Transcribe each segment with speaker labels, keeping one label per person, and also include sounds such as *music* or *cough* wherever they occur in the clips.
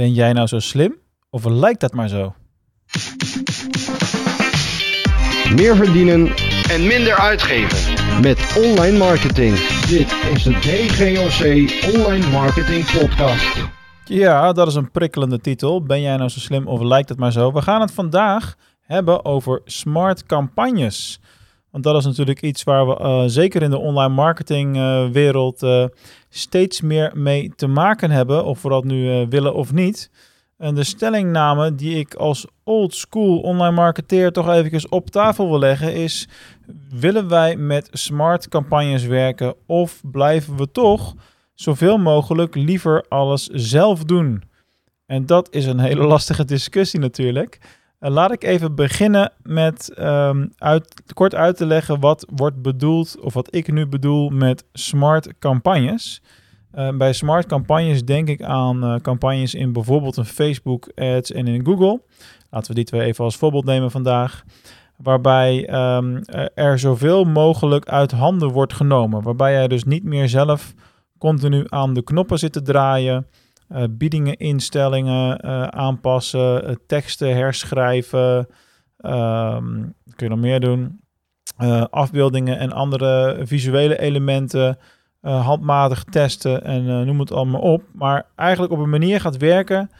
Speaker 1: Ben jij nou zo slim of lijkt dat maar zo?
Speaker 2: Meer verdienen
Speaker 3: en minder uitgeven.
Speaker 2: met online marketing.
Speaker 4: Dit is de DGOC Online Marketing Podcast.
Speaker 1: Ja, dat is een prikkelende titel. Ben jij nou zo slim of lijkt het maar zo? We gaan het vandaag hebben over smart campagnes. Want dat is natuurlijk iets waar we eh, zeker in de online marketing eh, wereld eh, steeds meer mee te maken hebben. Of we dat nu willen of niet. En de stellingname die ik als old school online marketeer toch eventjes op tafel wil leggen is... Willen wij met smart campagnes werken of blijven we toch zoveel mogelijk liever alles zelf doen? En dat is een hele *laughs* lastige discussie natuurlijk. Uh, laat ik even beginnen met um, uit, kort uit te leggen wat wordt bedoeld, of wat ik nu bedoel met smart campagnes. Uh, bij smart campagnes denk ik aan uh, campagnes in bijvoorbeeld een Facebook ads en in Google. Laten we die twee even als voorbeeld nemen vandaag. Waarbij um, er zoveel mogelijk uit handen wordt genomen. Waarbij jij dus niet meer zelf continu aan de knoppen zit te draaien. Uh, biedingen, instellingen uh, aanpassen, uh, teksten herschrijven. Um, kun je nog meer doen? afbeeldingen en andere visuele elementen handmatig testen en noem het allemaal op. Maar eigenlijk op een manier gaat werken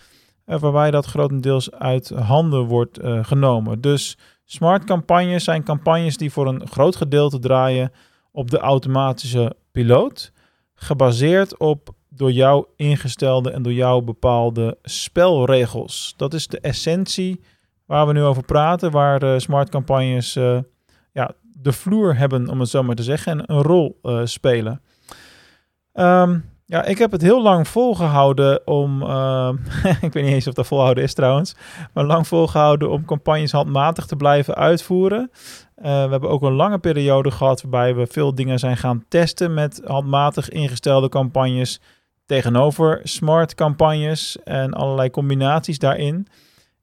Speaker 1: waarbij dat grotendeels uit handen wordt genomen. Dus smart campagnes zijn campagnes die voor een groot gedeelte draaien op de automatische piloot. Gebaseerd op door jou ingestelde en door jou bepaalde spelregels. Dat is de essentie waar we nu over praten, waar uh, smart campagnes uh, ja, de vloer hebben, om het zo maar te zeggen, en een rol uh, spelen. Um, ja, ik heb het heel lang volgehouden om, *laughs* ik weet niet eens of dat volhouden is trouwens, maar lang volgehouden om campagnes handmatig te blijven uitvoeren. we hebben ook een lange periode gehad waarbij we veel dingen zijn gaan testen met handmatig ingestelde campagnes tegenover smart campagnes en allerlei combinaties daarin.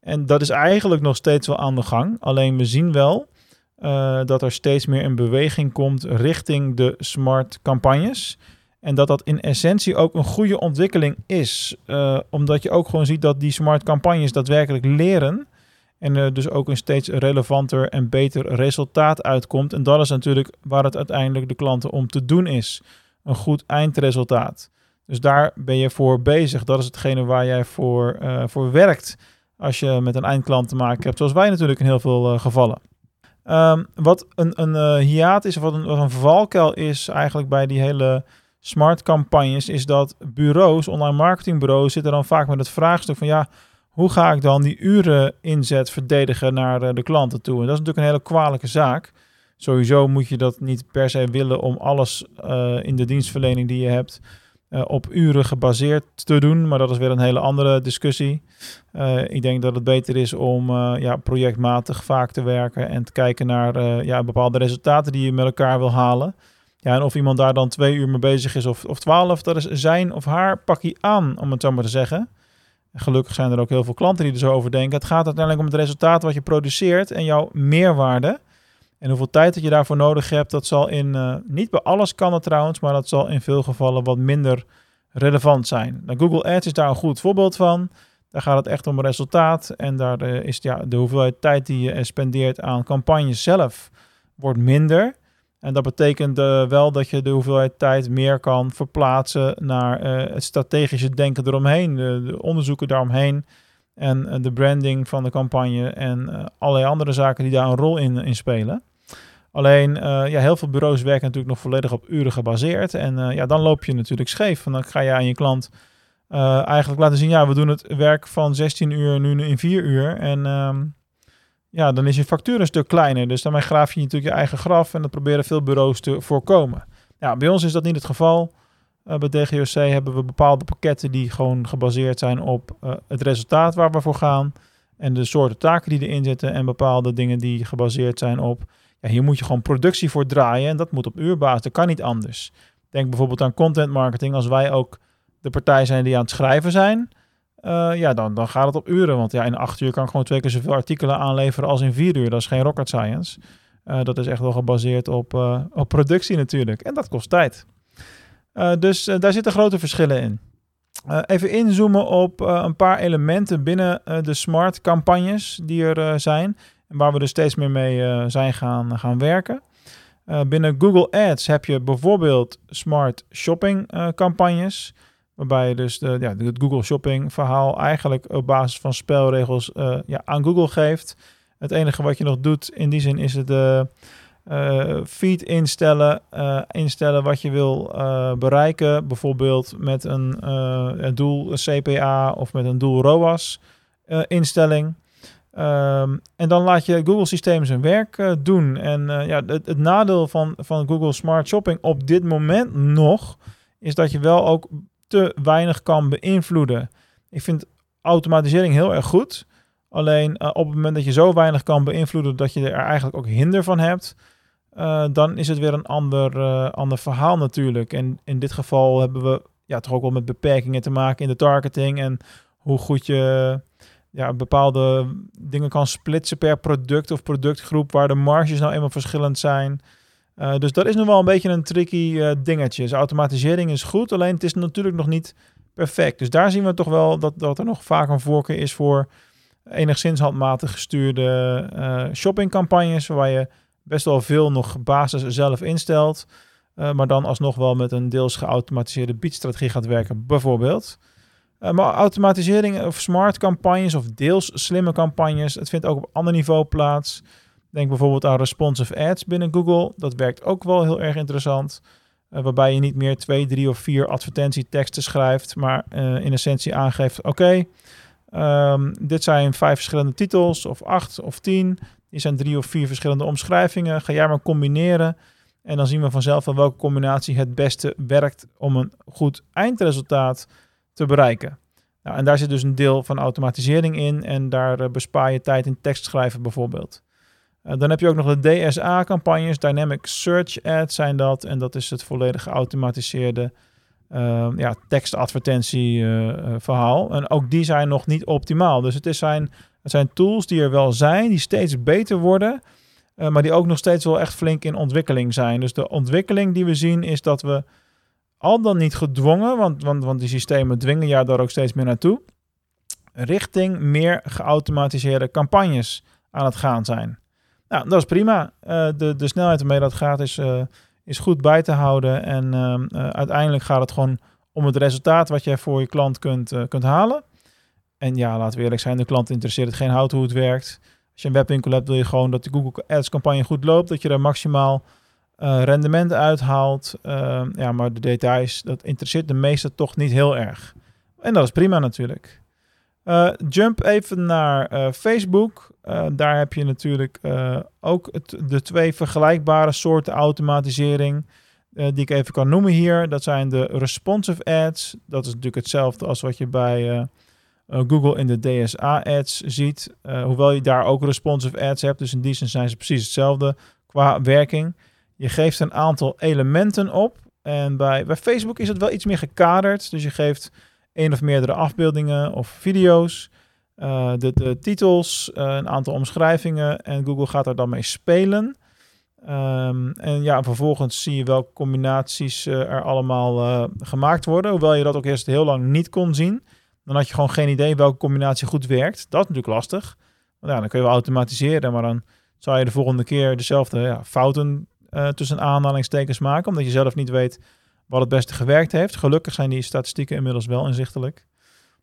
Speaker 1: En dat is eigenlijk nog steeds wel aan de gang. Alleen we zien wel uh, dat er steeds meer een beweging komt richting de smart campagnes. En dat dat in essentie ook een goede ontwikkeling is. Uh, omdat je ook gewoon ziet dat die smart campagnes daadwerkelijk leren. En er dus ook een steeds relevanter en beter resultaat uitkomt. En dat is natuurlijk waar het uiteindelijk de klanten om te doen is. Een goed eindresultaat. Dus daar ben je voor bezig. Dat is hetgene waar jij voor, uh, voor werkt als je met een eindklant te maken hebt. Zoals wij natuurlijk in heel veel uh, gevallen. Um, wat een, een uh, hiaat is, of wat een, wat een valkuil is eigenlijk bij die hele smart campagnes, is dat bureaus, online marketingbureaus, zitten dan vaak met het vraagstuk van ja, hoe ga ik dan die uren inzet verdedigen naar de klanten toe? En dat is natuurlijk een hele kwalijke zaak. Sowieso moet je dat niet per se willen om alles in de dienstverlening die je hebt uh, op uren gebaseerd te doen. Maar dat is weer een hele andere discussie. Uh, ik denk dat het beter is om uh, ja, projectmatig vaak te werken en te kijken naar ja, bepaalde resultaten die je met elkaar wil halen. Ja, en of iemand daar dan twee uur mee bezig is of, of twaalf, dat is zijn of haar pakje aan, om het zo maar te zeggen. En gelukkig zijn er ook heel veel klanten die er zo over denken. Het gaat uiteindelijk om het resultaat wat je produceert en jouw meerwaarde. En hoeveel tijd dat je daarvoor nodig hebt, dat zal in, uh, niet bij alles kan het trouwens, maar dat zal in veel gevallen wat minder relevant zijn. Nou, Google Ads is daar een goed voorbeeld van. Daar gaat het echt om resultaat en daar uh, is de hoeveelheid tijd die je spendeert aan campagnes zelf wordt minder. En dat betekent uh, wel dat je de hoeveelheid tijd meer kan verplaatsen naar het strategische denken eromheen, de onderzoeken daaromheen en de branding van de campagne en allerlei andere zaken die daar een rol in, in spelen. Alleen, uh, ja, heel veel bureaus werken natuurlijk nog volledig op uren gebaseerd. En ja, dan loop je natuurlijk scheef. Want dan ga je aan je klant eigenlijk laten zien... ja, we doen het werk van 16 uur nu in 4 uur. En um, ja, dan is je factuur een stuk kleiner. Dus daarmee graaf je natuurlijk je eigen graf... en dat proberen veel bureaus te voorkomen. Ja, bij ons is dat niet het geval. Bij DGOC hebben we bepaalde pakketten... die gewoon gebaseerd zijn op het resultaat waar we voor gaan... en de soorten taken die erin zitten... en bepaalde dingen die gebaseerd zijn op ja, hier moet je gewoon productie voor draaien en dat moet op uurbasis. Dat kan niet anders. Denk bijvoorbeeld aan content marketing. Als wij ook de partij zijn die aan het schrijven zijn, uh, ja, dan, dan gaat het op uren. Want ja, in acht uur kan ik gewoon twee keer zoveel artikelen aanleveren als in vier uur. Dat is geen rocket science. Dat is echt wel gebaseerd op, op productie natuurlijk. En dat kost tijd. Dus daar zitten grote verschillen in. Uh, even inzoomen op een paar elementen binnen de smart campagnes die er zijn. En waar we dus steeds meer mee zijn gaan, gaan werken. binnen Google Ads heb je bijvoorbeeld smart shopping campagnes. Waarbij je dus de, ja, het Google Shopping verhaal eigenlijk op basis van spelregels ja, aan Google geeft. Het enige wat je nog doet in die zin is het uh, feed instellen, uh, instellen wat je wil uh, bereiken. Bijvoorbeeld met een, een doel CPA of met een doel ROAS instelling. Um, en dan laat je Google systeem zijn werk doen. En ja, het, het, nadeel van, van Google Smart Shopping op dit moment nog is dat je wel ook te weinig kan beïnvloeden. Ik vind automatisering heel erg goed. Alleen op het moment dat je zo weinig kan beïnvloeden dat je er eigenlijk ook hinder van hebt, uh, dan is het weer een ander, uh, ander verhaal natuurlijk. En in dit geval hebben we ja, toch ook wel met beperkingen te maken in de targeting en hoe goed je ja, bepaalde dingen kan splitsen per product of productgroep, waar de marges nou eenmaal verschillend zijn. Uh, dus dat is nog wel een beetje een tricky dingetje. Dus automatisering is goed, alleen het is natuurlijk nog niet perfect. Dus daar zien we toch wel dat, dat er nog vaak een voorkeur is voor enigszins handmatig gestuurde shoppingcampagnes, waar je best wel veel nog basis zelf instelt. Uh, maar dan alsnog wel met een deels geautomatiseerde biedstrategie gaat werken, bijvoorbeeld. Uh, maar automatisering of smart campagnes of deels slimme campagnes, het vindt ook op ander niveau plaats. Denk bijvoorbeeld aan responsive ads binnen Google. Dat werkt ook wel heel erg interessant. Uh, waarbij je niet meer twee, drie of vier advertentieteksten schrijft, maar in essentie aangeeft: oké, um, dit zijn vijf verschillende titels, of acht of tien. Die zijn drie of vier verschillende omschrijvingen. Ga jij maar combineren. En dan zien we vanzelf wel welke combinatie het beste werkt om een goed eindresultaat te bereiken. Nou, en daar zit dus een deel van automatisering in. En daar uh, bespaar je tijd in tekstschrijven bijvoorbeeld. Uh, dan heb je ook nog de DSA-campagnes, Dynamic Search Ads zijn dat. En dat is het volledig geautomatiseerde uh, ja, tekstadvertentie-verhaal. en ook die zijn nog niet optimaal. Dus het is zijn het zijn tools die er wel zijn, die steeds beter worden, uh, maar die ook nog steeds wel echt flink in ontwikkeling zijn. Dus de ontwikkeling die we zien is dat we al dan niet gedwongen, want, want, want die systemen dwingen jou daar ook steeds meer naartoe, richting meer geautomatiseerde campagnes aan het gaan zijn. Nou, dat is prima. Uh, de, de snelheid waarmee dat gaat is, uh, is goed bij te houden. En uh, uiteindelijk gaat het gewoon om het resultaat wat jij voor je klant kunt, kunt halen. En ja, laten we eerlijk zijn, de klant interesseert het geen hout hoe het werkt. Als je een webwinkel hebt, wil je gewoon dat de Google Ads campagne goed loopt, dat je er maximaal uh, rendement uithaalt. Uh, ja, maar de details, dat interesseert de meesten toch niet heel erg. En dat is prima natuurlijk. Uh, jump even naar Facebook. daar heb je natuurlijk ook de twee vergelijkbare soorten automatisering. die ik even kan noemen hier. Dat zijn de responsive ads. Dat is natuurlijk hetzelfde als wat je bij Google in de DSA-ads ziet. Uh, hoewel je daar ook responsive ads hebt. Dus in die zin zijn ze precies hetzelfde qua werking. Je geeft een aantal elementen op. En bij, bij Facebook is het wel iets meer gekaderd. Dus je geeft één of meerdere afbeeldingen of video's. Uh, de, de, titels, een aantal omschrijvingen. En Google gaat er dan mee spelen. Um, en ja, vervolgens zie je welke combinaties er allemaal gemaakt worden. Hoewel je dat ook eerst heel lang niet kon zien. Dan had je gewoon geen idee welke combinatie goed werkt. Dat is natuurlijk lastig. Want ja, dan kun je wel automatiseren, maar dan zou je de volgende keer dezelfde ja, fouten uh, tussen aanhalingstekens maken, omdat je zelf niet weet wat het beste gewerkt heeft. Gelukkig zijn die statistieken inmiddels wel inzichtelijk.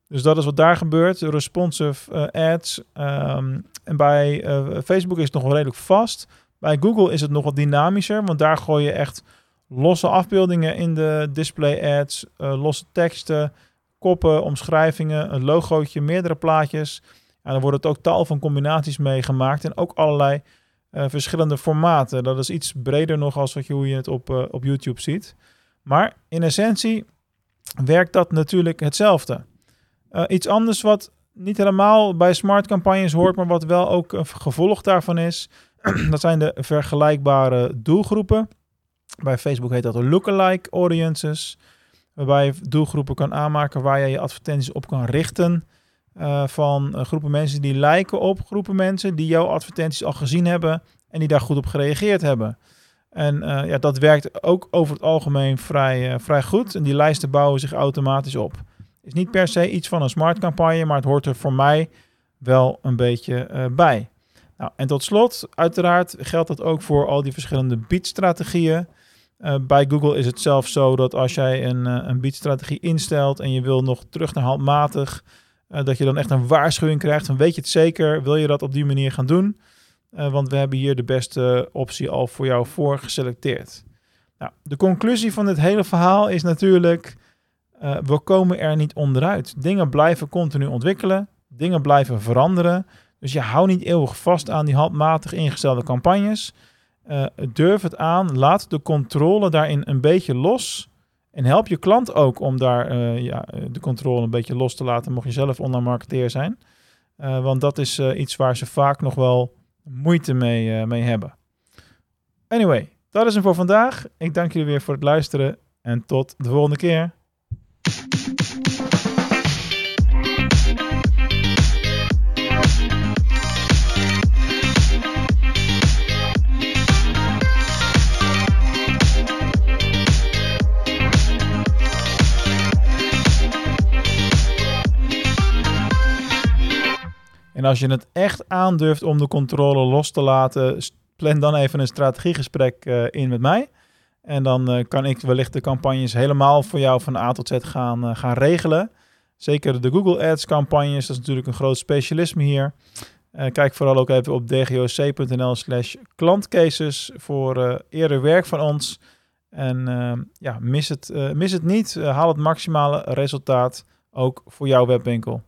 Speaker 1: Dus dat is wat daar gebeurt. Responsive uh, ads. Um, en bij uh, Facebook is het nog wel redelijk vast. Bij Google is het nog wat dynamischer, want daar gooi je echt losse afbeeldingen in de display ads, losse teksten, koppen, omschrijvingen, een logootje, meerdere plaatjes. En dan wordt het ook tal van combinaties meegemaakt en ook allerlei uh, verschillende formaten. Dat is iets breder nog als wat je, hoe je het op, uh, op YouTube ziet. Maar in essentie werkt dat natuurlijk hetzelfde. Uh, iets anders wat niet helemaal bij smart campagnes hoort, maar wat wel ook een gevolg daarvan is, *clears throat* dat zijn de vergelijkbare doelgroepen. Bij Facebook heet dat lookalike audiences waarbij je doelgroepen kan aanmaken waar je je advertenties op kan richten. Uh, van uh, groepen mensen die lijken op groepen mensen die jouw advertenties al gezien hebben en die daar goed op gereageerd hebben. En uh, ja, dat werkt ook over het algemeen vrij, vrij goed. En die lijsten bouwen zich automatisch op. Is niet per se iets van een smart campagne, maar het hoort er voor mij wel een beetje bij. Nou, en tot slot, uiteraard geldt dat ook voor al die verschillende biedstrategieën. Uh, bij Google is het zelfs zo dat als jij een, uh, een biedstrategie instelt en je wil nog terug naar handmatig, dat je dan echt een waarschuwing krijgt van weet je het zeker, wil je dat op die manier gaan doen? want we hebben hier de beste optie al voor jou voor geselecteerd. Nou, de conclusie van dit hele verhaal is natuurlijk, we komen er niet onderuit. Dingen blijven continu ontwikkelen, dingen blijven veranderen. Dus je houdt niet eeuwig vast aan die handmatig ingestelde campagnes. Uh, durf het aan, laat de controle daarin een beetje los. En help je klant ook om daar uh, ja, de controle een beetje los te laten, mocht je zelf online marketeer zijn. Want dat is iets waar ze vaak nog wel moeite mee, mee hebben. Anyway, dat is hem voor vandaag. Ik dank jullie weer voor het luisteren en tot de volgende keer. En als je het echt aandurft om de controle los te laten, plan dan even een strategiegesprek uh, in met mij. En dan uh, kan ik wellicht de campagnes helemaal voor jou van A tot Z gaan, uh, gaan regelen. Zeker de Google Ads campagnes, dat is natuurlijk een groot specialisme hier. kijk vooral ook even op dgoc.nl slash klantcases voor eerder werk van ons. En ja, mis het, mis het niet. haal het maximale resultaat ook voor jouw webwinkel.